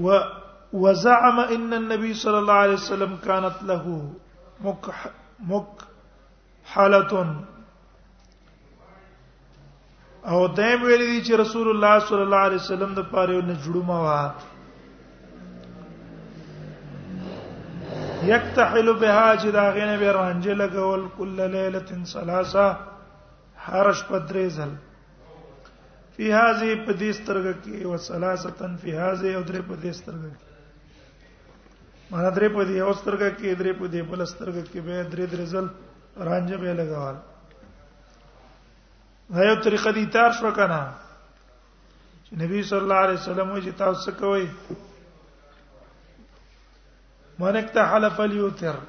و وزعم ان النبي صلى الله عليه وسلم كانت له مكح مك حالتون او دایم ویل دي چې رسول الله صلی الله علیه وسلم د پاره نه جوړما وا یکتحل بها چې دا غنه به رانجه لګول کله ليله ثلاثه هرش پدریزل فی هذه په دې سترګه کې او ثلاثتن فی هذه او درې په دې سترګه کې مانا درې په دې او سترګه کې درې په دې بل سترګه کې به درې درې ځل رانج به لګاوال دا یو طریقه دي تار شو کنه چې نبی صلی الله علیه وسلم وجه تاسو کوي من اکتحل فلیوتر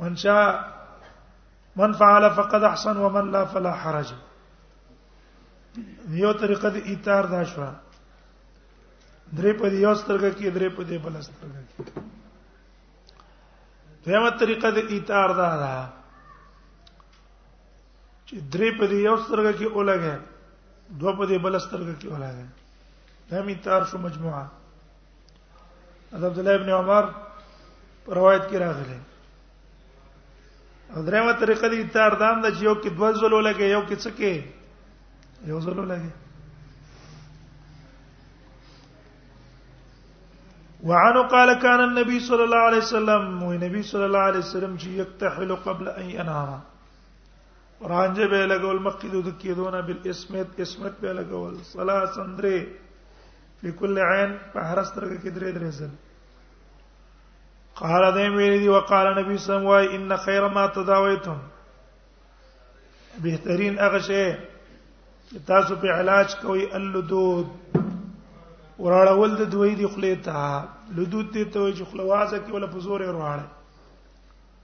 من شاء من فعل فقد احسن ومن لا فلا حرج یو طریقه د ایثار دا شو درې په یو سترګه کې درې په دې بل سترګه کې دیمه طریقه د ایثار دا ده چې درې په یو سترګه کې اولګه دوه په دې بل سترګه کې اولګه دا می تار شو مجموعه از عبد الله ابن عمر روایت کې راغلی درېمه طریقه دي تار دام د یو کې دوه زلو لګي یو کې څه کې یو زلو لګي وعن قال كان النبي صلى الله عليه وسلم والنبي صلى الله عليه وسلم چې يكتحل قبل ان ينام رانجه به لګول مقید د کېدونه بل اسمت اسمت به لګول صلاه سندره په کل عین په هر سترګه کې درې درې ځل قال دیم ویلی دی وقال نبی صلی الله علیه وسلم ان خیر ما تداویتم بهترین هغه شی چې تاسو په علاج کوي اللدود وراړول د دوی دی خلیتا لدود ته ته چې خلوازه کې ولا په زور وراړه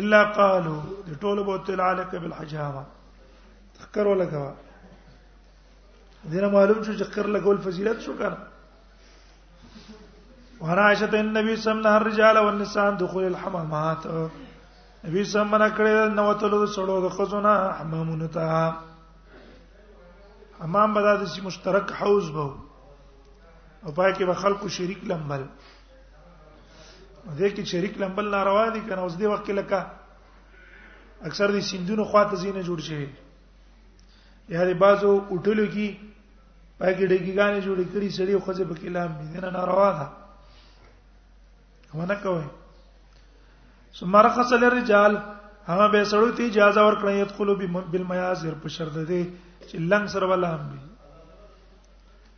الا قالو د ټولو بو تل عليك بالحجامه تخکر ولا کوا دینه معلوم شو چې خر لګول فضیلت شو کنه وانا عائشه النبي صلى الله عليه الرجال والنساء دخول الحمامات نبی صلی الله علیه کړه نو تلو د سړو د خزونه حمامونه ته حمام بدل شي مشترک حوض بو او پای کې به خلکو شریک لمبل دې کې شریک لمبل ناروا دي کنه اوس دې وخت کې لکه اکثر دې سندونو خواته زینه جوړ شي یا دې بازو اټلو کې پای کې ډګیګانې جوړ کړي سړي خو ځې په کلام دې نه ناروا ده ونه کوي ثم رخص للرجال هغه به سړو ته اجازه ورکړی يدخلوا بالميازر په شرط دې چې لنګ سره ولا هم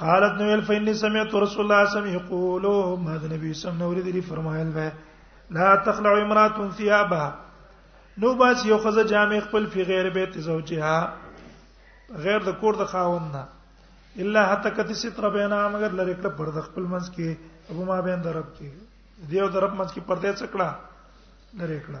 قالت نو الف اني سمعت رسول الله صلى الله عليه وسلم يقول ما النبي صلى الله عليه وسلم فرمایل به لا تخلع امراه ثيابها نو باس یو خزه جامع خپل فی غیر بیت زوجها غیر د کور د خاوند نه الا حتا کتی ستر بینا مگر لری کړه پر د خپل منځ کې ابو ما بین درب کې دیو درب منځ کې پردې څکړه لری کړه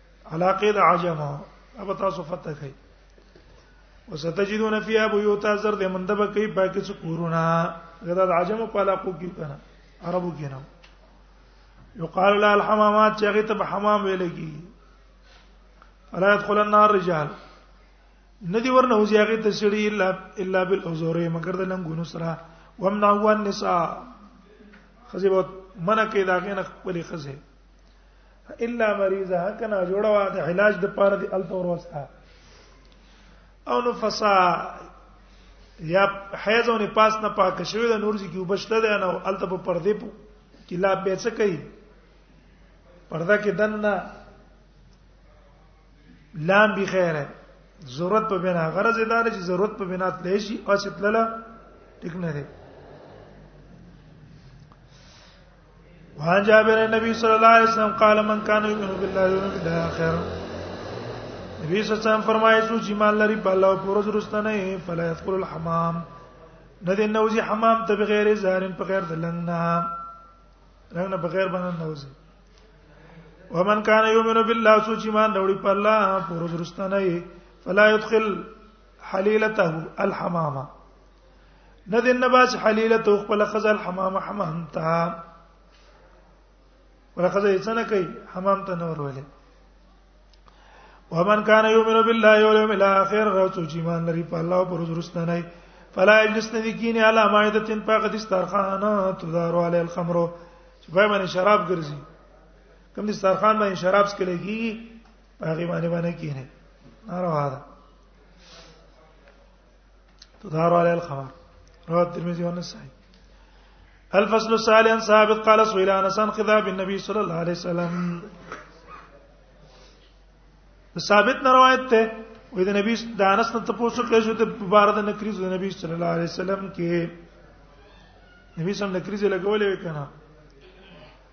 علاقه د عجمه ابا تاسو فتح کړئ وستجدون فيها بيوتا زر د مندبه کوي پاکي څو کورونه غدا د عجمه په علاقو کې کنه عربو کې نه یقال لا الحمامات چې هغه ته حمام ویل کی فلا يدخل النار رجال ندی ورنه وځي هغه ته سړي الا الا بالعذور مگر د لنګونو سره ومنعوا النساء خزیبت منکه دا غنه خپل خزه الا مریضه کنا جوړوا د علاج د پاره دی الته وروسته او نو فسا یا حیض او نفاس نه پاک شوی د نور ځکه وبشته ده نو الته په پردې په کې لا به څه کوي پرده کې دنه لام به خیره ضرورت په بنا غرض ادارې چې ضرورت په بنا تلې شي او چې تلله ټیک نه دی وعن جابر النبي صلى الله عليه وسلم قال من كان يؤمن بالله واليوم الاخر نبی صلی الله علیه وسلم فرمایي سو چې مال لري په الله او پر ورځ رستنه فلا يدخل الحمام نه دې نوځي حمام ته بغیر زارن په غیر د لنګ نه رنګ نه بغیر باندې نوځي ومن كان يؤمن بالله سوچ ایمان راوړي په الله پر ورځ رستنه فلا يدخل حليلته الحمامه نه د نباس حلیله تو خپل خزل حمام حمام ته ولقد یسنه کوي حمام ته نور ولې ومن كان يؤمن بالله واليوم الاخر رسو چې مان لري په الله او پر ورسته نه فلا يجلس نديكين على مائده فقد استرخانا تدار على الخمر چې په باندې شراب ګرځي کوم دي استرخان باندې شراب سکل کیږي هغه باندې باندې کینه ناروا ده تظهر عليه الخمار رواه الترمذي والنسائي الفصل الثالث عن ثابت قال سئل انس عن خذاب النبي صلى الله عليه وسلم ثابت نه روایت ته وې د نبی د انس نه تاسو کې شو ته بار د نکریز د نبی صلی الله علیه وسلم کې نبی سم نکریز لګولې وکنه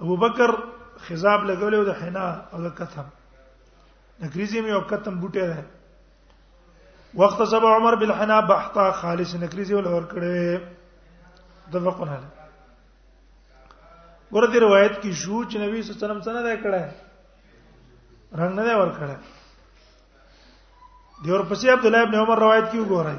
ابو بکر خزاب لګولې د حنا او د کتم نکریزی می او کتم بوټه ده وخت سبا عمر بالحنا بحتا خالص نکریزی ول اور کړي دفقون هله ورته روایت کې شو چې نبی صلی الله علیه وسلم څنګه ده کړه رنگ نه ده ور کړه دیور پسې عبد الله ابن عمر روایت کې وګورئ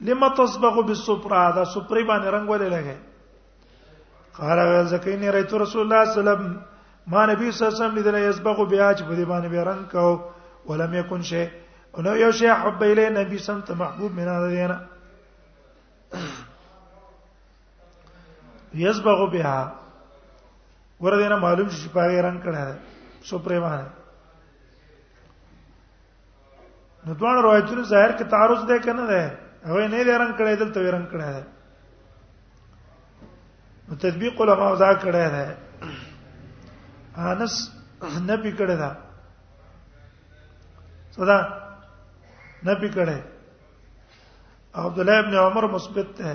لما تصبغ بالسفرا دا سفرې باندې رنگ ولې لګي قال ویل زکینه رایت رسول الله صلی الله علیه وسلم ما نبی صلی الله علیه وسلم لیدل یسبغ بیا چې په دې باندې به رنگ کو ولم یکن شی او نو یو شی حب الی نبی صلی الله علیه وسلم محبوب من هذا دینا یسبغ بها ور دینه معلوم شي په رنگ کړه سپریمانه نو دوه روایتونو ظاهر کې تعارض ده کنه ده هغه نه لرن کړي دلته ورن کړي ده نو تطبیق علماء دا کړي ده انس نه پی کړي ده صدا نه پی کړي عبد الله ابن عمر مثبت ده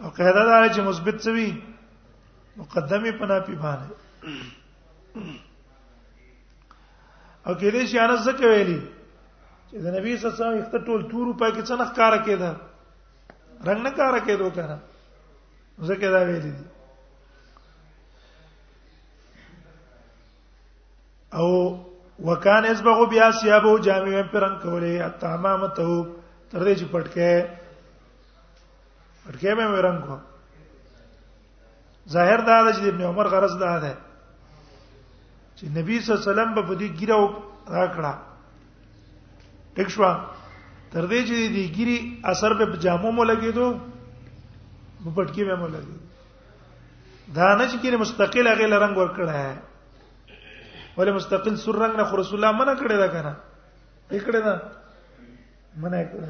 او قاعده دا چې مثبت سوي مقدمه پنا پی باندې او کې دې شي انس زکه ویلي چې د نبی صلی الله علیه وسلم اخته ټول تورو پای کې څنګه ښکارا کېده رنگ نه ښکارا کېدو کنه زکه دا ویلي دي او وکانه اسبغو بیا سیابو جامع پر رنگ کولې اتمامته تر دې چې پټکه پټکه مې رنگ کو ظاهر دا ده چې ابن عمر غرض دا ده چې نبی صلی الله علیه وسلم په دې ګیرو راکړه ټیک شو تر دې چې دې ګیری اثر په جامو مو لګیدو په پټکی مې مو لګیدو دا نه چې کینه مستقل هغه لرنګ ور کړه ہے ولې مستقل سر رنگ نه رسول الله منع کړی دا کنه یې کړی دا منع کړی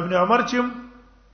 ابن عمر چې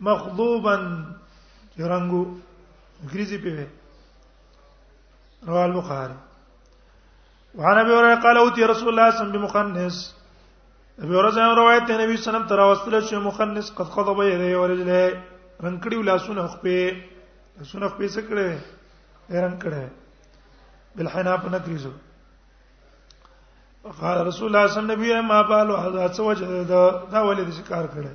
مخضوبا رنگو انګریزي په وی رواه البخاري وعن ابي هريره قال اوتي رسول الله صلى الله عليه وسلم بمخنث ابي هريره روایت ته نبی صلی الله علیه وسلم تر واستل شو مخنث قد خضب يديه ورجله رنگ کړي لاسونه خپې لاسونه خپې څه کړي رنگ کړي بل حنا په نکریزو قال رسول الله صلی الله علیه وسلم نبی ما بالو هذا څه وجه دا ولې د شکار کړي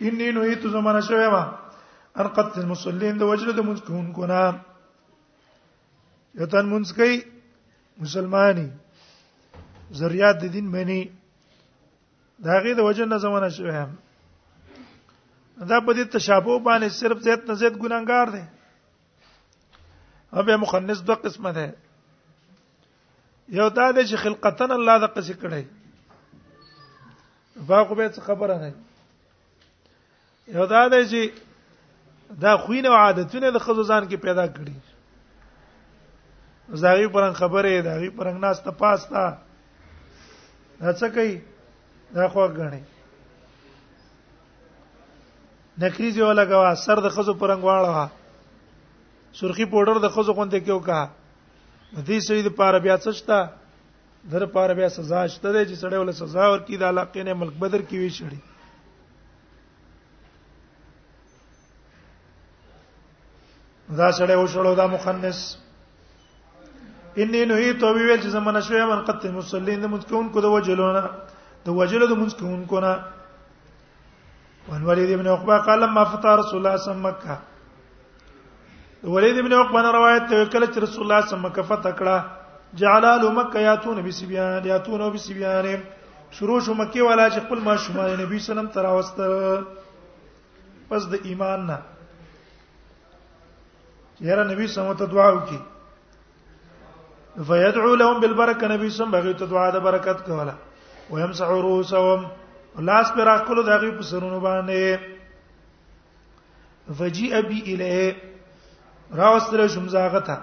انی نو ایت زمانہ شوه ما ان قتل المصلين د وجره د منځ کون کو نه یتن منځ کوي مسلمانی ذریات د دین منی دا غي د وجه نه زمانہ شوه هم دا په دې تشابه باندې صرف زیات نه زیات ګناګار دي او به مخنث دوه قسمه ده یو دا د چې خلقتن الله د قصې کړي فاقو به څه خبره نه یو دا د چې دا خوین او عادتونه د خزو ځان کې پیدا کړي زاغي پرنګ خبره دا غي پرنګ ناس ته پاستا دا څه کوي دا خو غني نکریز یو لګوا سر د خزو پرنګ واړه سرخی پودر د خزو غونډه کې وکړه د دې سړي د پاره بیا څه شته در پاره بیا سزا شته چې سړی ول سزا ورکړي د علاقې نه ملک بدر کې وی شړي دا سړی وشړو دا مخنث انی نهی تو ویل چې زمونه شوی من قتل مسلین د مسکون کو د وجلونه د وجلو د مسکون کو نه والولید ابن عقبه قال لما فتح رسول الله صلی الله علیه وسلم مکه ولید ابن عقبه نه روایت ته کله چې رسول الله صلی الله علیه وسلم مکه فتح کړه جعل اهل مکه یاتون بسبیان یاتون بسبیان شروع شو مکه والا چې خپل ماشومان نبی صلی الله علیه وسلم تراوست پس د ایمان نه یاره نبی صلی الله علیه وسلم ته دعا وکړي فيدعو لهم بالبركه نبی سم بغي ته دعا د برکت کوله ويمسح رؤوسهم لاس پر اخلو دغه په سرونو باندې فجيء بي الیه راوستل شم زاغه ته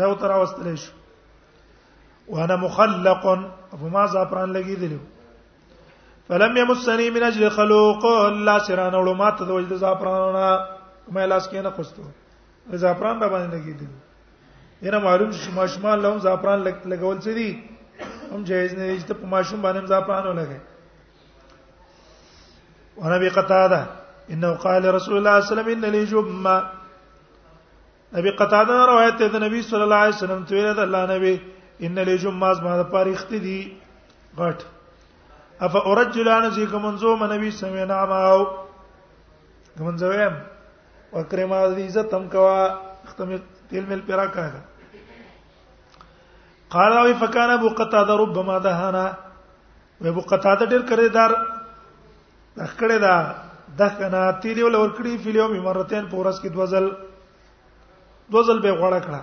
زاو تر راوستل شم وانا مخلق فما زعفران لګی دلو فلم يمسني من اجل خلوق الله سرانه علماء ته د وجد زعفران ما لاس کې نه خوستو زعفران را باندې لګیدل یره معلوم شي ماشومان لهم زعفران لګول څه دي هم جایز نه دي چې په ماشوم باندې زعفران ولګي ونبي قتاده انه قال رسول الله صلى الله عليه وسلم ان لي جمعه ابي قتاده روایت ده نبی صلی الله علیه وسلم ته ویل ده الله نبی ان لي جمعه ما ده پاریخت دي غټ اف اورجلان زی کومنزو منبی سمعنا ماو کومنزو يم وکرما دې عزت هم کوا ختم تل مل پیرا کاغه قال وی فکان ابو قتاده ربما دهانا و ابو قتاده ډیر کړی دار دخکړه دا دخنا تیری ول ورکړي فلیو می مرتين پورس کې دوزل دوزل به غوړه کړه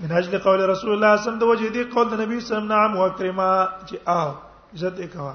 من اجل قول رسول الله صلی الله علیه وسلم د وجه دی قول د نبی صلی الله علیه وسلم نعم وکرما چې آو عزت وکوا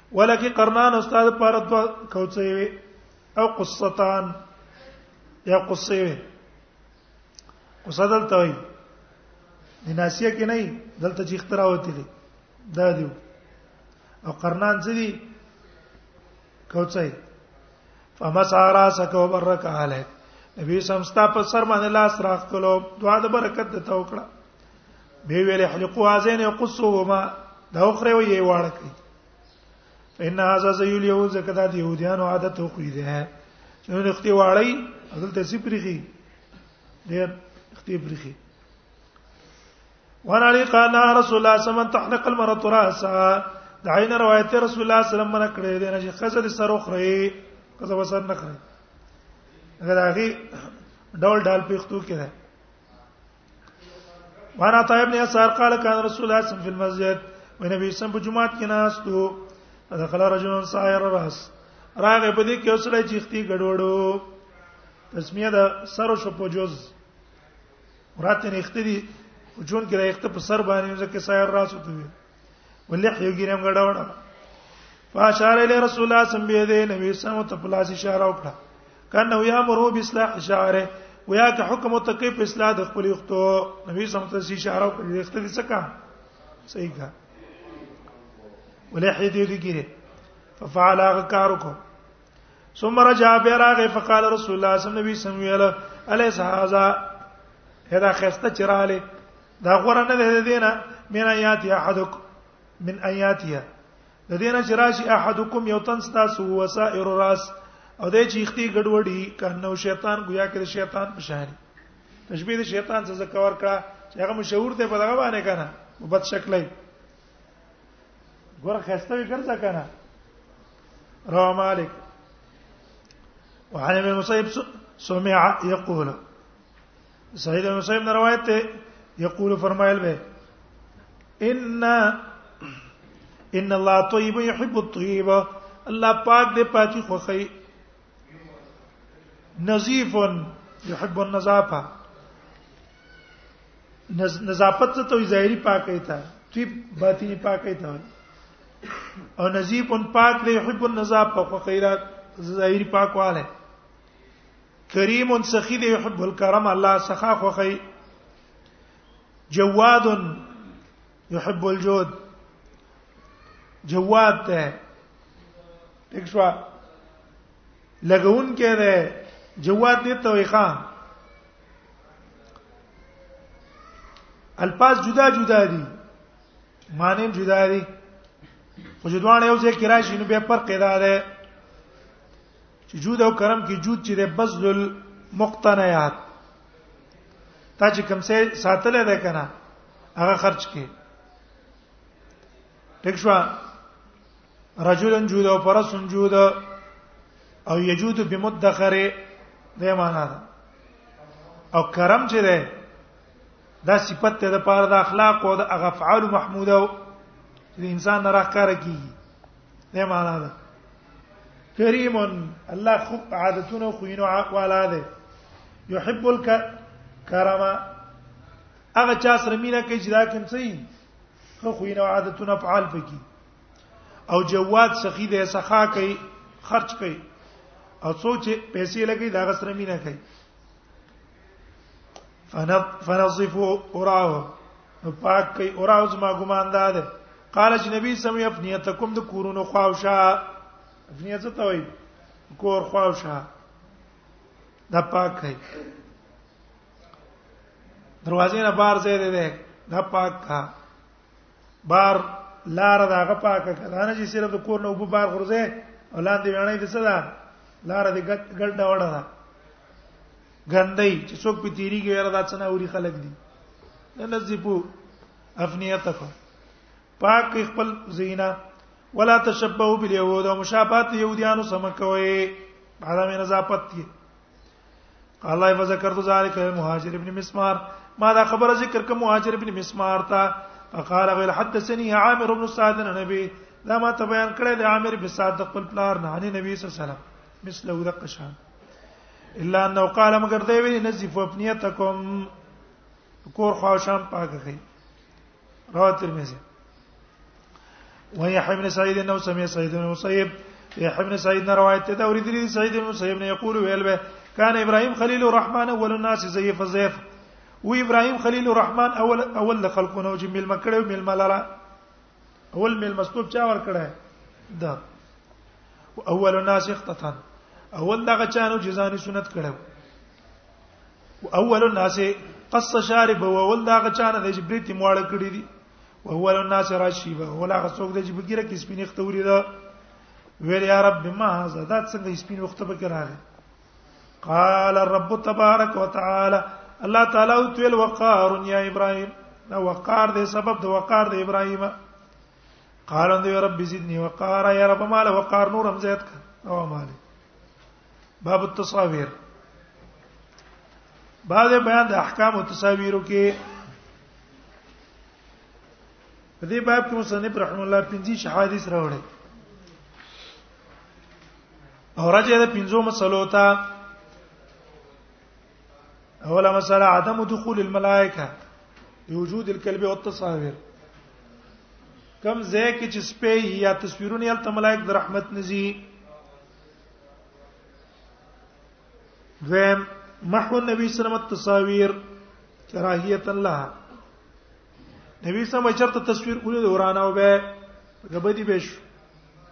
ولکه قرنان استاد پر دوا کوڅې وي او قصتان یا قصې وي قصه دلته وي ناسیه کې نه دلته چې اختراع وتی دي دا دی او قرنان څه دي کوڅې فمسع راسک وبرک علیک نبی سم ستا په سر باندې لاس راخلو دعا د برکت د توکړه به ویل احلقوا ازین یقصوهما دا اخره وی واړه کوي ان هاذا زیل یو زکه دا یهودیانو عادت خو ده چې نو اختی واړی اصل ته سپریخي دې اختی پریخي وانا علی قال رسول الله صلی الله علیه وسلم تحلق المرأة راسها د عین روایت رسول الله صلی الله علیه وسلم نه کړې دي چې خزه د سر اخره خزه وسر نه کړې اگر هغه ډول ډال پیختو کړه وانا طيب نه سار قال كان رسول الله صلى الله عليه وسلم في المسجد ونبي سم په جمعات کې ناستو دخل رجل سائر راس راغه په دې کې اوسړی چې اختی ګډوډو تسمیه دا سر شو په جز راته نه اختی دي جون کې راخته په سر باندې ځکه سائر راس وته ولح یو ګرام غډا وړه فاشار الی رسول الله صلی الله علیه وسلم نبی سم ته پلاس اشاره وکړه کنه یا مرو باصلاح اشاره ویا که حکم ته کې په اصلاح د خپل وختو نبی سم ته اشاره وکړه د اختلاف څه کا صحیح کا ولح دې دې ګره ففعل هغه کار وکړه ثم رجع بیراغ فقال رسول الله صلی الله علیه وسلم ویل الیس هذا هدا خسته چراله دا غره نه ده دینه من آیات احدک من آیاتها د دینه چې راشي احدکم یو تن تاسو وسائر راس او د چې اختی ګډوډي کنه شیطان گویا کې شیطان بشاری تشبیه د شیطان څخه کور کړه چې هغه مشهور دی په دغه باندې کنه په بد شکلې ګور خسته وی ګرځا کنه را مالک وعن ابن مصيب سمع يقول سعید مسیب نے روایت ته یقول فرمایل به ان ان الله طيب يحب الطيب الله پاک دې پاکي خوخي نظیف يحب النظافه نظافت ته توي ظاهري پاکي ته طيب باطني پاکي ته او نظیف پاک دې يحب النظافه خوخيرات ظاهري پاکواله کریم سخی دی يحب الکرم الله سخا خوخی جواد يحب الجود جواد ته ٹھیک شو لګون کې ده جواد دې ته وي خان الفاظ جدا جدا دي معنی جدا دي خو جدوان یو ځای کې راشي نو به فرق ادا ده چې جود او کرم کې جود چې د بذل المقتنیات تا چې کوم څه ساتل ده کنه هغه خرج کې ټیک شو رجلن جود او فرسن جود او یجود بمدخره د معنا ده او کرم چې ده دا صفت ته د پاره د اخلاق او د افعال محموده او د انسان نه راخاره کیږي نه معنا ده کریم الله خو عادتونه خو یې نو عقواله ده يحب الكرم هغه چا سره مینا کوي چې دا کوم څه خو خو یې نو عادتونه فعال پکې او جواد سخی ده سخا کوي خرج کوي او سوچ پیسې لګي دا غسر مینا کوي فنظفوا قراه نو پاک کوي اور اوس ما ګمان ده ده قال چې نبی سم یې افنیتکم د کورونو خواوشه افنیت ته وایي کور خواوشه دا پاک کوي دروازې نه بار ځای دی ده دا پاک کا بار لار داغه پاکه کړه نه چې صرف د کور نه وب بار غرزه اولاد دی ویانه دې څه ده لار دې ګډ ډوړه ده ګندای چې څوک په تیری کې یاره دا څنګه اوري خلک دي ننذبو افنیتک پاک خپل زینا ولا تشبهوا باليهود او مشابهت يهوديانو سم کوي هغه مې نظافت دي الله فذكرت ذلك مهاجر ابن مسمار ما دا خبره ذکر کوم مهاجر ابن مسمار ته فقال غير حدثني عامر بن سعد النبي دا ما ته بیان کړی د عامر بن سعد خپل پلار نه نبی صلی الله علیه وسلم مثله دقشان الا انه قال مگر دی وی نزف ابنیتکم کور خو شام پاک کړي رواه ترمذی ويحيى بن سعيد انه سمع سعيد بن مسيب يحيى بن سعيد نه روایت ده او ردی سعيد بن مسيب نه یقول ویل به کان ابراهيم خليل الرحمن اول الناس زيف زيف و ابراهيم خليل الرحمن اول اول خلقونه چې مل مکړو مل ملرا اول مل مسکوب چا ور کړه دا اول الناس اختتن اول دغه چانو جزاني سنت کړو اول الناس قص شارب او اول دغه چانه د جبريت مواړه کړی دي اول الناس راشيبه ولا غسوک د جبګيره کې سپینې ختوري ده ویل یا رب ما هذا دا څنګه سپین وخت به کې راغی قال الرب تبارک وتعالى الله تعالی او تل وقار یا ابراهيم دا وقار دې سبب د وقار د ابراهيم قال ان يا رب زدني وقار يا رب مال وقار نور هم زيات او مال باب التصاوير بعد بیان د احکام او تصاویرو کې په دې باب کې مصنف رحم الله پنځه شحادث راوړي او راځي د پنځو مسلو ته اوله مسله عدم دخول الملائکه بوجود الكلب والتصاوير کم ځای کې چې سپي یا تصویرونه یل ته ملائک د رحمت نزي دویم محو النبي صلی الله علیه وسلم التصاویر کراهیت الله نبی سم چرته تصویر کولې ورانه وبه غبدي بش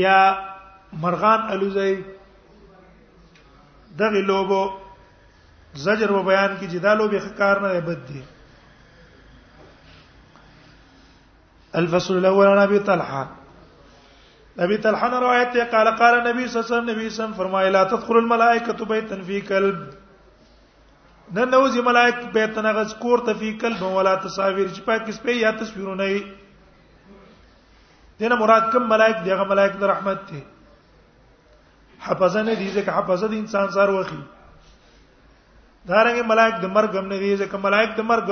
یا مرغان الوزي دغه لوبو زجر و بیان کی چې دا لوبه ښکار نه بد دي الفصل الاول عن ابي طلحه ابي طلحه نے روایت ته قال قال نبی صلی الله علیه وسلم نبی سم فرمایا لا تدخل الملائکه بیتا فی قلب نن نوځي ملائک بیت نغز کور ته فی قلب ولا تصاویر چې پاکس په یا تصویرونه دینه مراد کوم ملائک دی هغه ملائک د رحمت دی حفظه نه دي ځکه حفظه د انسان سار وخی دارنګ ملائک د مرګ هم نه دي ځکه ملائک د مرګ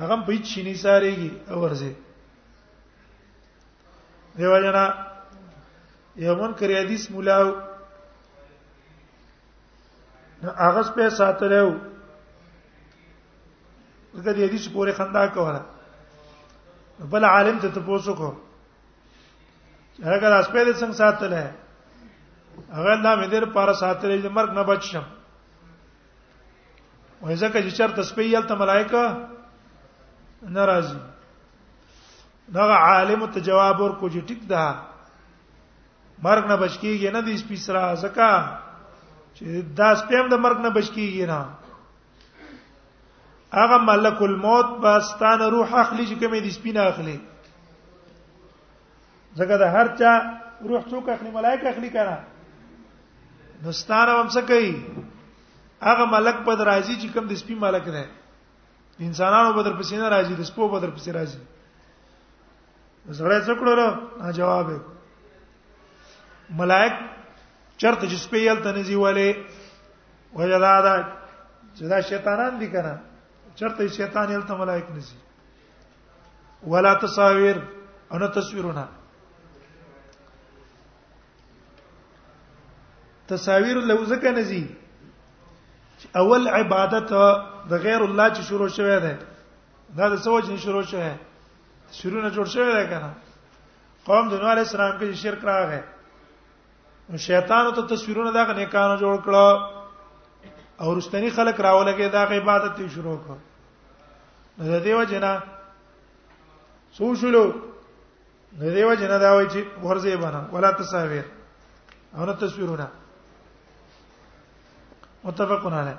هغه په هیڅ نه ساريږي او ورځي دیو جنا یو من کری حدیث مولاو نو هغه په ساتلو دغه دې دې پورې خندا کوله بل عالم ته تاسو کو هغه لاس په دې څنګه ساتل ہے هغه دا مې دې لپاره ساتل چې مرګ نه بچ شم وای ځکه چې چرته سپیل ته ملائکه ناراضي دا عالم ته جواب ورکو چې ټیک ده مرګ نه بچ کیږي نه د سپی سره زکه چې دا سپیم د مرګ نه بچ کیږي نه هغه ملک الموت باستان روح اخلي چې کومې د سپی نه اخلي زکه د هر چا روح څوک اخلي ملائکه اخلي کنه نو ستاره هم څه کوي هغه ملک په درازي چې کوم د سپی ملک نه انسانانو بدر پسې نه راځي د سپو بدر پسې راځي زړه څکړو جواب ملائک چرته چې سپې یل تنزي والے وجدا دا چې دا شیطانان دي کنه چرته شیطان یل ته ملائک نزي ولا تصاویر انا تصویرونه تصاویر له ځکه نزي اول عبادت د غیر الله چې شروع شوه ده دا د سوچ نه شروع شوه شروع جوړ شوی دی کنه قوم د نوح علی السلام کې شرک راغی نو شیطان ته تصویرونه دغه نه کانو جوړ کړه او رستنی خلک راولګي دا عبادت یې شروع کړ د دیو جنا سوشلو د دیو جنا دا وایي چې ورځي بنا ولا تصاویر او نه تصویرونه متفقون علیه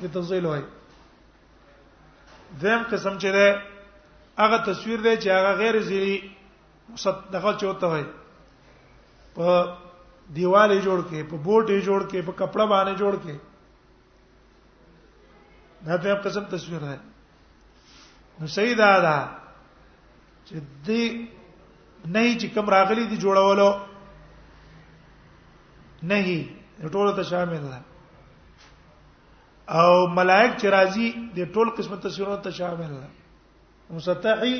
دې ته زویل وای دیم قسم چې ده هغه تصویر دی چې هغه غیر زیری مصدقه چوته وای په دیواله جوړ کې په بوټي جوړ کې په کپڑا باندې جوړ کې دا ته قسم تصویر ده نو سیدا ده چې دې نه چې کوم راغلي دي جوړولو نه ټول ته شامل ده او ملائک چې راځي د ټول قسمت تفسیرونو ته شامل ده مسطحي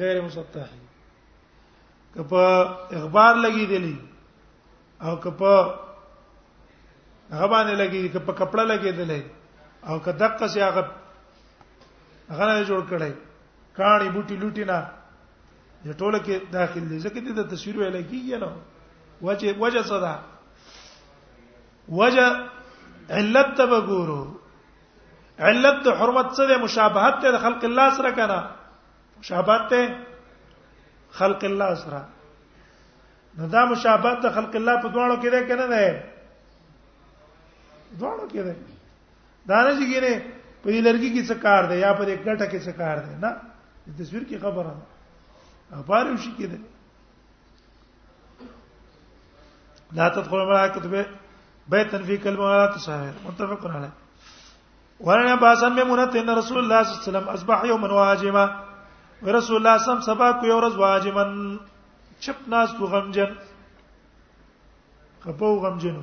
غیر مسطحي کپه اخبار لګی دی او کپه هغه باندې لګی دی کپه کپڑا لګی دی او کدقه سي هغه هغه جوړ کړي کاڼي بوټي لوټي نه د ټوله کې داخل دي ځکه دې د تصویر ویل کیږي نو وجه وجه څه ده وجه علت ته وګورو علت د حرمت څه ده مشابهت ته خلق الله سره کنه مشابهت ته خلق الله سره نو دا مشابهت د خلق الله په دواړو کې ده کنه ده دواړو کې ده دا نه چې ګینه په دې لرګي کې څه کار دی یا په دې ګټه کې څه کار دی نه د تصویر کې خبره ده اپاره شي کې ده لا تدخل ملائکه به بیتن فی کلمه ولا تساهر متفق علیه ورنه باسن میمونه تن رسول الله صلی الله علیه وسلم اصبح یوما واجما رسول الله صم سبا کو یو ورځ واجمن چپ ناس تو غمجن خپو غمجنو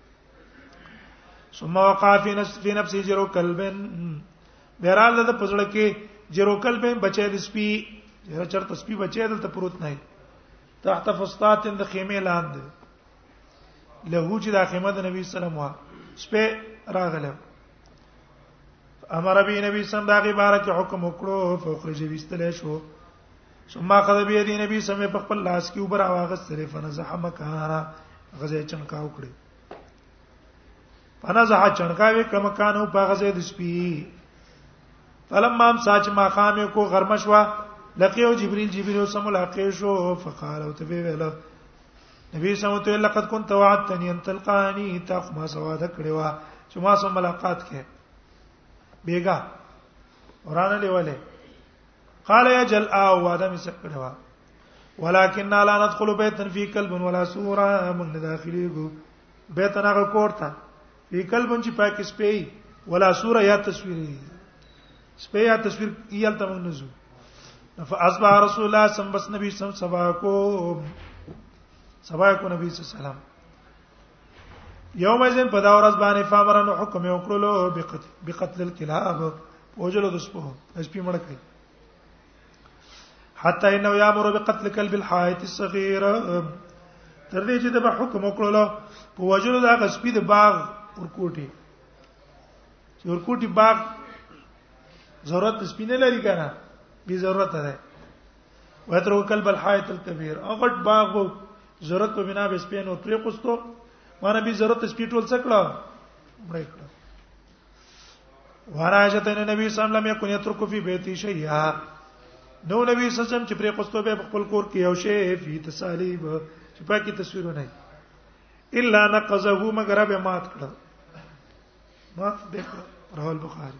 ثم وقع في نفس في نفس جرو قلبن بهرال د پزړه کې جرو قلبن بچی د سپي هر چرته سپي بچی دلته پروت نه تحت فسطات د خیمه لاندې له چې د خیمه د نبی سلام وا سپه راغله امر به نبی سم داغه بارک حکم وکړو فخرج ویستل شو ثم اخذ بيد نبی سم په خپل لاس کې وبر واغس سره فنزح مکانا غزه چنکا وکړي فنزح چنکا وی کم کانو په غزه د سپی فلما ام ساج ما خامه کو غرمش وا لقيو جبريل جبريل سم ملاقات شو فقال او تبي ویلا نبی سم ته لقد كنت وعدتني ان تلقاني تا ما سواد کړي وا چې ما سم ملاقات کې بیګا ورانه لیواله قال يا جل او وعده می سکړه وا ولكن لا ندخل بيتا في كلب ولا سورا من داخليګو بیت هغه کوړه په کلب چې پاک سپي ولا سوره یا تصویر سپي یا تصویر یل ته موږ نزو فاصبح رسول الله صلی الله علیه وسلم نبی صلی الله علیه وسلم سبا کو نبی صلی الله علیه وسلم یوم ازن په دا ورځ باندې فامرن حکم یې وکړلو بقتل بقتل الكلاب وجلو د سپو د سپي مړ کړی حتی انه یامر بقتل کلب الحائط الصغير تر دې چې د حکم وکړلو په وجلو دا سپي د باغ ورکوټي چې ورکوټي باغ ضرورت سپینه لري کنه به ضرورت ده وترو کلب الحایت الکبیر اغټ باغ وو ضرورت په بنا به سپین او پرې قستو مانه به ضرورت سپیټول څکړه مړ کړه وراجت ان نبی صلی الله علیه وسلم یکون یترک فی بیتی شیئا نو نبی صلی الله علیه وسلم چې پرې قستو به خپل کور کې یو شی فی تسالیب چې پاکي تصویر نه الا نقزه مگر به مات کړه مات به راول بخاری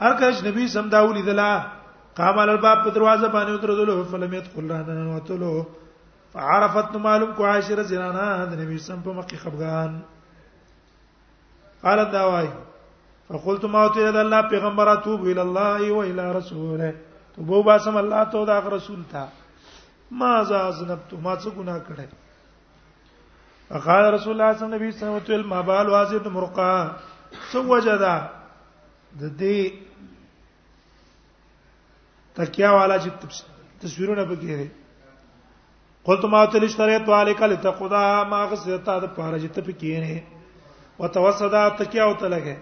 ارکه چې نبی سم دا ولیدله قام على الباب په دروازه باندې ودرېدل فلم يدخل لنا وتلو فعرفت معلوم کو عائشه رضی الله عنها د نبی سم په مخ کې خفغان قالت دا وای فقلت ما ته د الله پیغمبر اتوب الى الله و الى رسوله تو بو باسم الله ته دا رسول تا ما ذا ذنبت ما څه ګناه کړی قال رسول الله صلی الله علیه وسلم تل ما بال وازد مرقا سو وجدا د دې تکیا والا چې تصویرونه پکې دي قلت ما تل اشتريت عليك لتقضى ما غسرت د پاره چې ته پکې نه وتوسدا تکیا او تلګه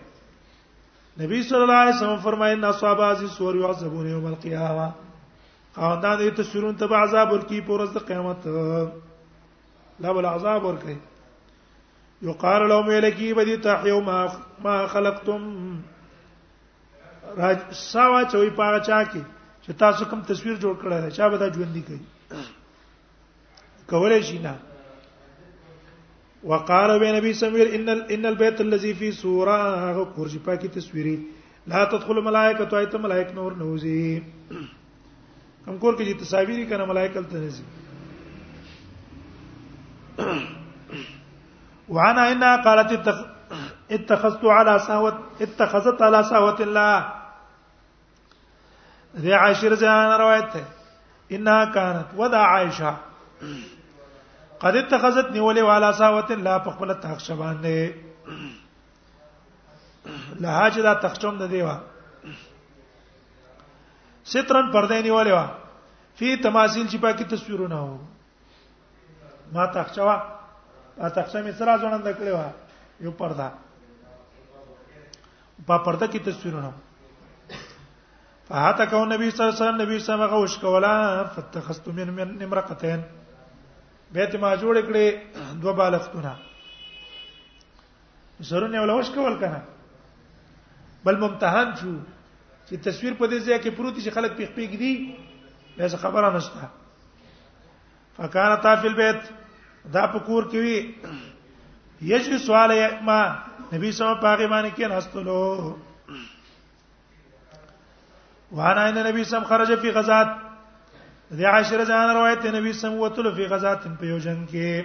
نبی صلی الله علیه وسلم فرمایي ان اصحاب ازي سور يعذبون يوم القيامه او دا د تسرون تبع عذاب ورکی پر ورځ د قیامت دا بل عذاب ورکی یقال لهم الکی بدی تحیو ما ما خلقتم راج ساوا چوي پاغه چا کې چې تاسو کوم تصویر جوړ کړی دا چا به دا ژوند دی کوي کولای شي نه وقال بي نبي سمير ان ان البيت الذي في سوره هغه کورجی پاکي تصویري لا تدخل ملائکه تو ایت ملائک نور نوزي کوم کور کې چې تصاویری کنه ملائکه تل نزي وانا ان قالت اتخذت على ساوت اتخذت على ساوت الله دې عائشه رضی الله عنها روایت ده انها كانت ودا عائشه قد اتخذت نیولې والا ساوت لا په خپل تخش باندې لها چې دا تخشم د دیوا سترن پردې نیولې وا فی تماثيل چې پاکي تصویرونه وو ما تخچوا په تخچه مې سره ځوړند کړې و یو پردا په پرده کې تصویرونه فهاته کو نبی صلی الله علیه وسلم نبی سم غوش کولا فتخست من من امرقتين بیت ما جوړ کړې دوه بالښتونه سرونه ولوش کول کنه بل ممتحان شو چې تصویر په دې ځای کې پروت شي خلک پیخ پیګ دي دا څه خبره نشته فکان طافل بیت دا پکور کې وی یجو سوال ما نبی صلی الله علیه باندې کې نستلو وانا ان نبی سم خرج فی غزات د عاشر جان روایت نبی سم وتل فی غزات په یو جنگ کې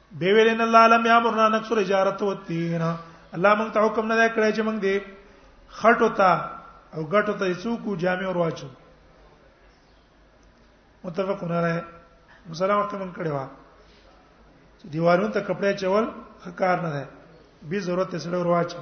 دی ویل ان الله لم یامرنا نکسر اجارت و تین الله موږ ته حکم نه کړی چې موږ دې خټو ته او غټو ته څوک جامع ور واچو متفقون علیه مسلمان وخت من کړي وا چې دیوالونو ته کپڑے چول خکار نه ده به ضرورت سره ورواچو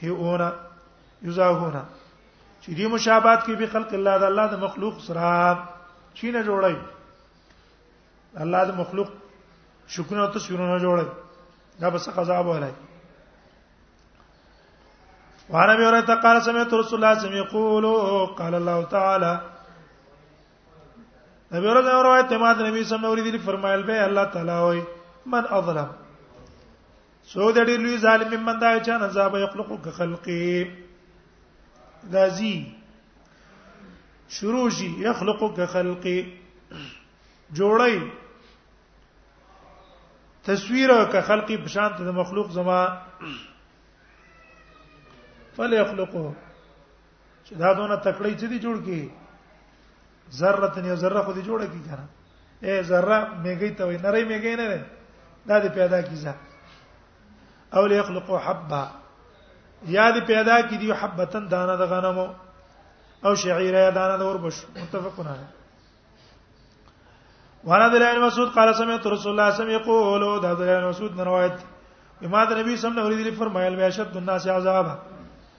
هیونه یزاهونه چې دې مشابهت کې به خلق الله د الله د مخلوق سره چینه جوړای الله د مخلوق شکونه او تصویرونه جوړای دا بس عذاب ولای وعن ابي هريره قال سمعت رسول الله صلى الله عليه وسلم يقول قال الله تعالى نبی ورځ روایت ما د نبی صلی الله علیه وسلم فرمایل به الله تعالی وای من اظلم سو د ډېر لوی ظالم من دا چې نه زاب یخلق خلقی غازی شروع شي یخلق خلقی جوړی تصویر او که خلقی بشان ته مخلوق زما فل یخلقو چې دا دونه تکړه چې دی جوړ کی ذره یو ذره خو دې جوړه کی کنه اے ذره میګی ته وای نری میګی نه ده دا دې پیدا کیزه او ليخلق حبه یا دې پیدا کی دی حبتن دانه د غنمو او شعيره یا دانه د اوربش متفقون علیه وانا عبد الله مسعود قال سمعت رسول الله صلى الله عليه وسلم يقول ده عبد الله مسعود روایت امام نبی صلی الله علیه وسلم فرمایل بیا شد الناس عذاب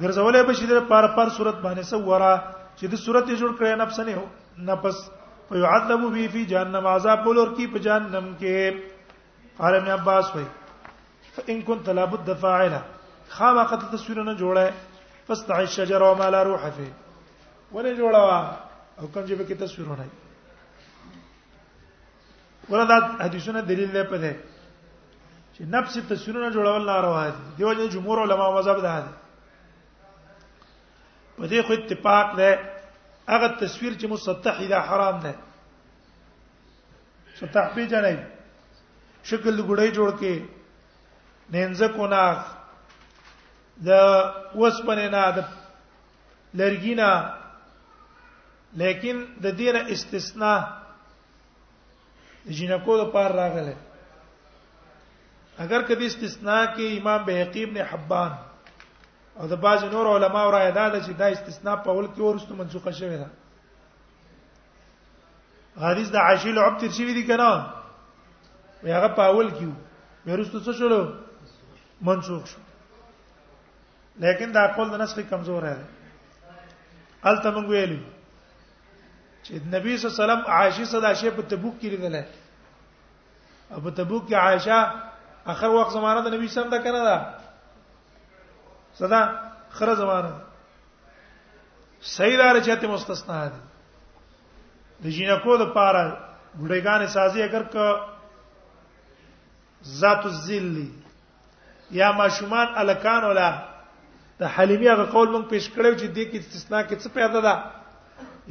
ګرځولې بشي د پار پار صورت باندې سورا چې د صورت یې جوړ کړي نفس نه نفس فيعذب به فی جهنم عذاب ولور کی په جهنم کې قال ابن عباس وای فان كنت لابد فاعلا خامہ قد تصویر نه جوړه فاستع الشجر وما لا روح فيه ولې جوړه او کوم چې به کې تصویر نه وردا حدیثونه دلیل نه پدې چې نفس تصویرونه جوړول ناروا دي دیو جن جمهور علما مذهب ده په دې خو اتفاق ده هغه تصویر چې مسطح ده حرام ده سطح به جنای شکل ګړی جوړ کې نینځ کو نه د وسپنه نه د لرګینا لیکن د دینه استثناء جنکو د پار راغله اگر کدی استثناء کې امام بهقی ابن حبان او د باج نور علما را ادا ده چې دا استثناء په اول کې ورستو منسوخه شوی ده حدیث د عائشه له عبد شوی دی کنه وی هغه په اول کې ورستو څه شول منسوخ شو لیکن دا قول د نسخ کمزور دی الته موږ ویلو چې نبی صلی الله علیه وسلم عائشه صدا شی په تبوک کې لیدل او په تبوک کې عائشه اخر وخت زمانہ د نبی صلی الله علیه وسلم دا کنه دا صدا خره زمانہ صحیح لار چاته مستثنا دي د جینکو د پاره ګډېګانې سازي اگر ک ذات الذل یا ماشومان الکان ولا د حلیمی هغه قول مونږ پیش کړو چې د کې استثناء کې څه پیدا ده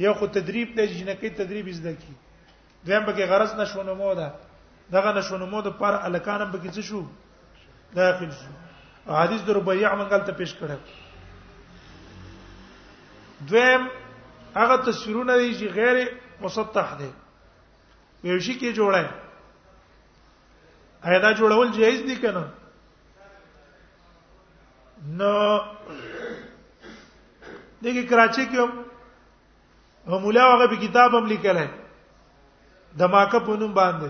یو خو تدریب دی چې نه کې تدریب زده کی دویم به کې غرض نشونه مو ده دغه نشونه مو د پر الکانم به کې څه شو داخل شو حدیث در بیع منګل ته پیش کړو دویم هغه تصویرونه دي چې غیر مسطح دي یو شي کې جوړه ایا دا جوړول جایز دي کنه نو دغه کراچي کې هم مولا هغه په کتاب هم لیکل ہے دماکه په نوم باندې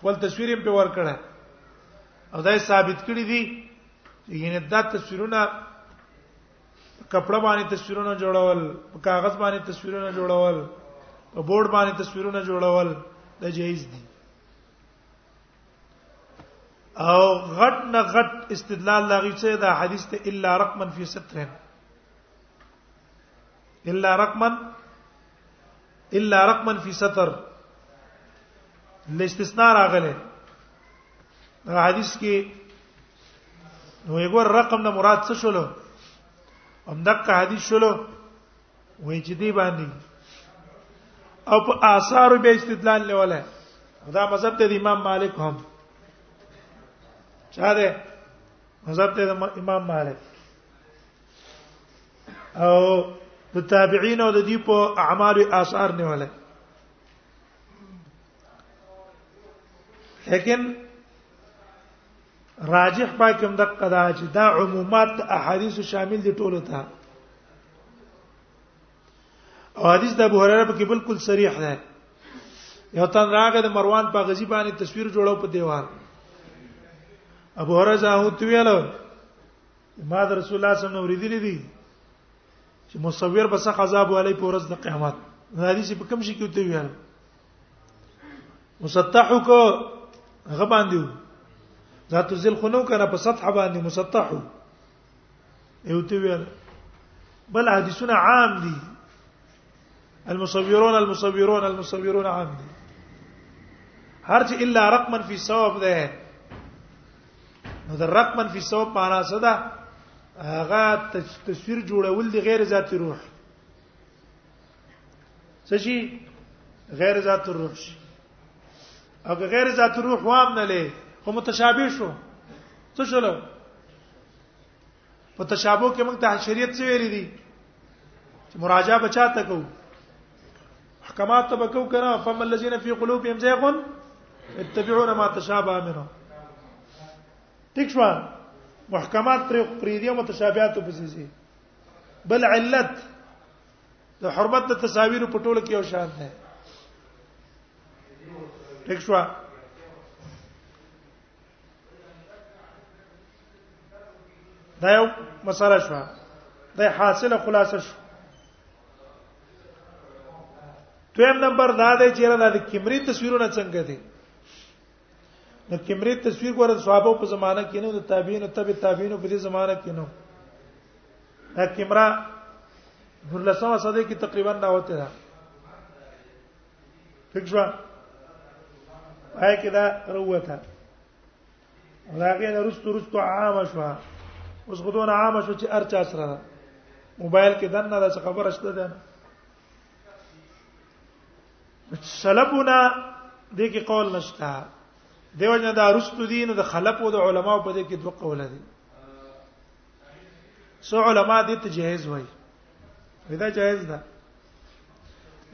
خپل تصویر هم په ور کړه او دا ثابت کړی دی چې ینه دا تصویرونه کپڑا باندې تصویرونه جوړول په کاغذ باندې تصویرونه جوړول په بورډ باندې تصویرونه جوړول دا جایز دي او غټ نه غټ استدلال لاغي چې دا حدیث ته الا رقما فی سترن الا رقما الا رقما فی ستر الاستثناء راغله دا حدیث کې نو یو رقم نه مراد څه شولو هم دغه حدیث شولو وای چې دی باندې او په آثار به استدلال لوله دا مذهب ته امام مالک هم چا ده مذهب ته امام مالک او د تابعین او د دی په اعمال او آثار نیوله لیکن راجح پای کوم د قدا چې دا عمومات احادیث شامل دي ټولو ته او حدیث د ابو هريره په کې بالکل صریح ده یو تن راغی د مروان په غزي باندې تصویر جوړو په دیوال ابو هريره زه ویل ما د رسول الله صلی الله علیه وسلم اوریدلې دي چې مصور به څه عذاب ولې په ورځ د قیامت حدیث په کوم شي کې ویل مسطح کو هغه باندې ذات ذل خنو کنه په سطح باندې مسطح یو ته ویل بل حدیثونه عام دي المصورون المصورون المصورون عام دي هر چې الا رقما فی ثواب ده نو د رقما فی ثواب معنا څه ده هغه تصویر جوړول دی غیر ذاتی روح څه شي غیر ذات الروح شي او غیر ذات الروح وام نه لې خو متشابه شو څه شول په تشابه کې موږ ته شریعت څه ویلي دي چې مراجعه بچا ته کو احکامات ته بکو کرا فم الذين في قلوبهم زيغ اتبعون ما تشابه منه تکشوا محکمات پر پریدي متشابهات په سيسي بل علت د حرمت د تصاویر په ټولو کې یو شان ده ټیک شو دا یو مسله شو دا حاصله خلاصه شو دویم نمبر دا دی چې دا د کیمرې تصویرونه څنګه دي نو کیمرې تصویر ګوره صحابه په زمانہ کې نو د تابعین او تبع تابعین په دې زمانہ کې نو دا کیمرا ورلسمه صدې کې تقریبا نه وته ده ٹھیک شو پای کې دا وروته راغې نه رستو رستو عام شو اوس غدون عام شو چې ارچا سره موبایل کې دنه دا خبره شته ده سلفنا دې کې قول نشته دیو جن دا رستو دین د خلف او د علما په دې کې دوه قول دي سو علما دې ته جهیز وای دا جهیز ده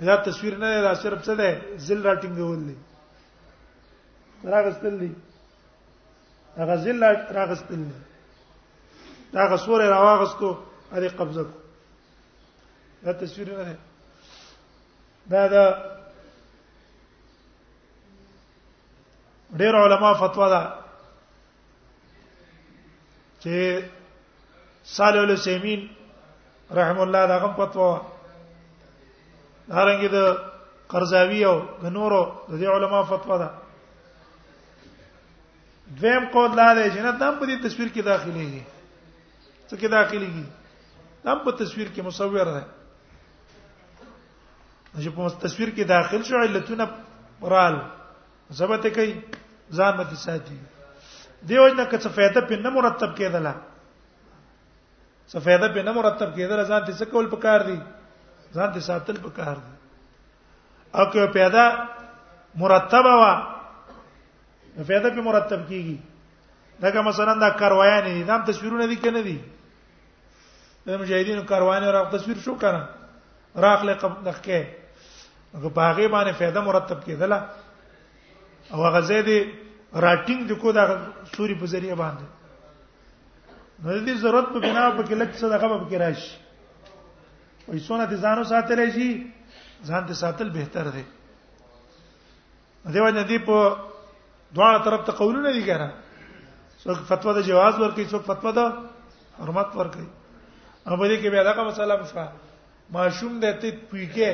دا تصویر نه دا صرف څه ده زل راټینګول دي راغستل دي هغه زل راغستل دي دا غسور راغستو اره قبضه کو دا تصویر نه دا دا ډېر علما فتوا ده چې صالح السیمین رحم الله دا کوم فتوا هرنګ د قرزاوی او د نورو د دې علما فتوا ده دویم قول دا دی چې نه دم په دې تصویر کې داخلي دي څه کې داخليږي دا په تصویر کې مصور ده چې په تصویر کې داخل شو علتونه رال ثبت کوي ځان مت ساتي دیو نه که څه فائدہ په نه مرتب کېدله څه فائدہ په نه مرتب کېدله ځان ته څه کول پکار دي ځان ته ساتل پکار دي او که پیدا مرتبه وا نو فایده په مرتب کیږي دا مثلا دا کاروایان دي دا تصویرونه دي کنه دي د مجاهدینو کاروان را تصویر شو کنه راخله لکه هغه باغې باندې فایده مرتب کېدله او هغه زیدې راټینګ د کو دا سوري په ذریعہ باندې نو دې ضرورت په بنا په کې لږ څه دغه په کې راشي وې سونه دي ځانو ساتل شي ځان دې ساتل بهتر دی دیو جن دی په دواړه طرف ته قولونه دي کنه څوک فتوا د جواز ورکړي څوک فتوا د حرمت ورکړي او په دې کې بیا دغه مسله مشره ماشوم د ته پویکه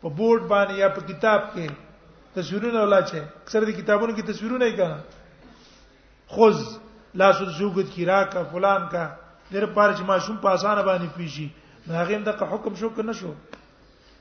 په بورډ باندې یا په کتاب کې تصویرونه ولا چې اکثر دي کتابونو کې تصویرونه یې کنه خوز لاس زوګت کی راکا فلان کا در پارچ ماشوم په اسانه باندې پیشي هغه هم د حکم شو کنه شو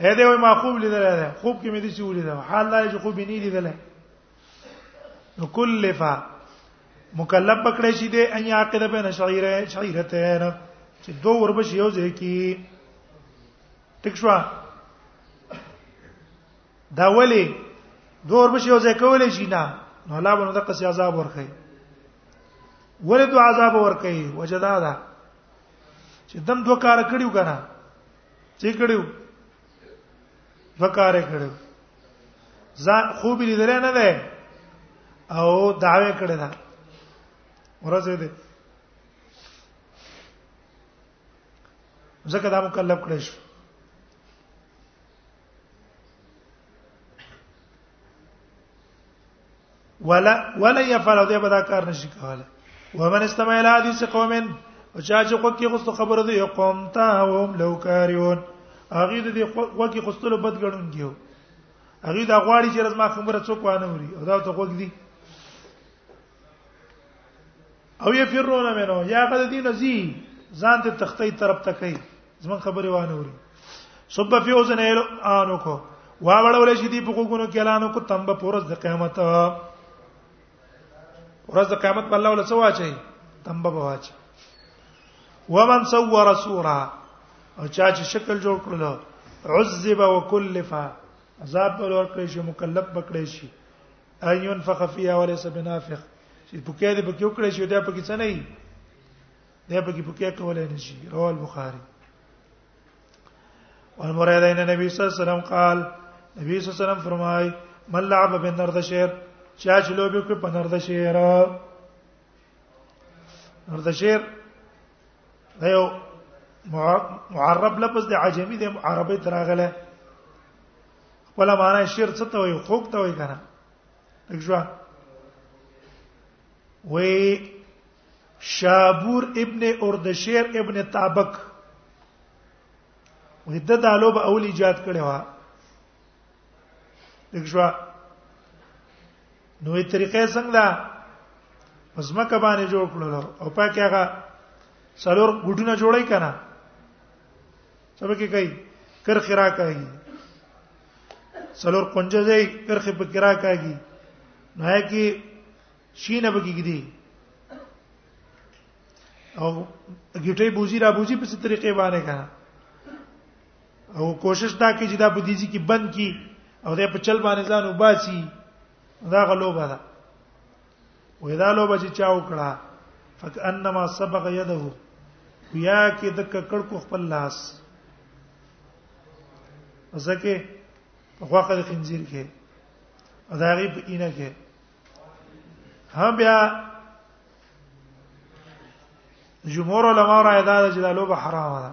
اې دې وای ما خوب لیدل ده خوب کې مې دې څه ولیدل حال لا چې خوب نه لیدل نو کلفا مکلف پکړې شي دې ان یعقد بین شعیره شعیرتین چې دوه وربش یو ځای کې ټیک شو دا ولی دوه وربش یو ځای کولې شي نه نو الله باندې د قصې عذاب ورکړي ولې دوه عذاب ورکړي وجدا دا چې دم دوه کار کړیو کنه چې کړو وکړ کړو زه خو به لیدل نه ده او داوی کړی دا ورځې دې زکه دا مکلف کړی شو ولا ولا يفعل دې بدا کار نشي کوله ومن استمع الى حديث قوم او چا چې کوکي غوستو خبره دی قوم ته هم لو کاریون هغه دې کوکي غوستلو بد ګڼون کیو هغه دا غواړي چې رزما خبره څوک وانه وري او دا ته کوک دی او يفرون منه یا قد دین زی ځان ته تختی طرف ته کوي زمون خبره وانه وري صب فی اوزن الانو کو وا وړول شي دی په کوګونو کې اعلان کو تم به پورز د قیامت ورځ د قیامت په الله ولا سوا چي تم به واچي ومن صور صوره او چا چې شکل جوړ کړل عذب وکلفا عذاب ورکړي شي مکلف بکړي شي ان ينفخ فيها وليس بنافخ چې پکې دې پکې وکړې شو دا پکې څه نه دی دا پکې پکې کولای نه شي رواه البخاري وعن مراد ان النبي صلى الله عليه وسلم قال نبی صلی الله علیه وسلم فرمای من لعب بنر د شعر چا چې لوبي کوي په نر د شعر نر د شعر دا یو معرب لفظ د عجمی د عربی تراغله ولا معنا شیر څه ته وي خوک ته وي کنه دښوا وې شابور ابن اردشیر ابن تابک وې د دالو به اولی جات کړي وا دښوا نوې طریقې څنګه ده پسمکه باندې جوړ کړل او پاکه هغه څلور ګډونه جوړی کنا سبا کې کوي کر خرا کوي څلور کنجه دی کر خې په کرا کوي نه کې شینه بګی دی او ګټې بوزي را بوزي په څه طریقې باندې کنا او کوشش دا کوي چې دا په دې کې بند کی او دا په چل باندې ځان وباسي دا غلوبه ده وې دا لوبه چې چا وکړه فکانما سبق يده بیا کې د ککړ کو خپل لاس ځکه په خواخه د خنزیر کې اداري په اینه کې هم بیا جمهور علما را ادا چې دا لوبه حرامه ده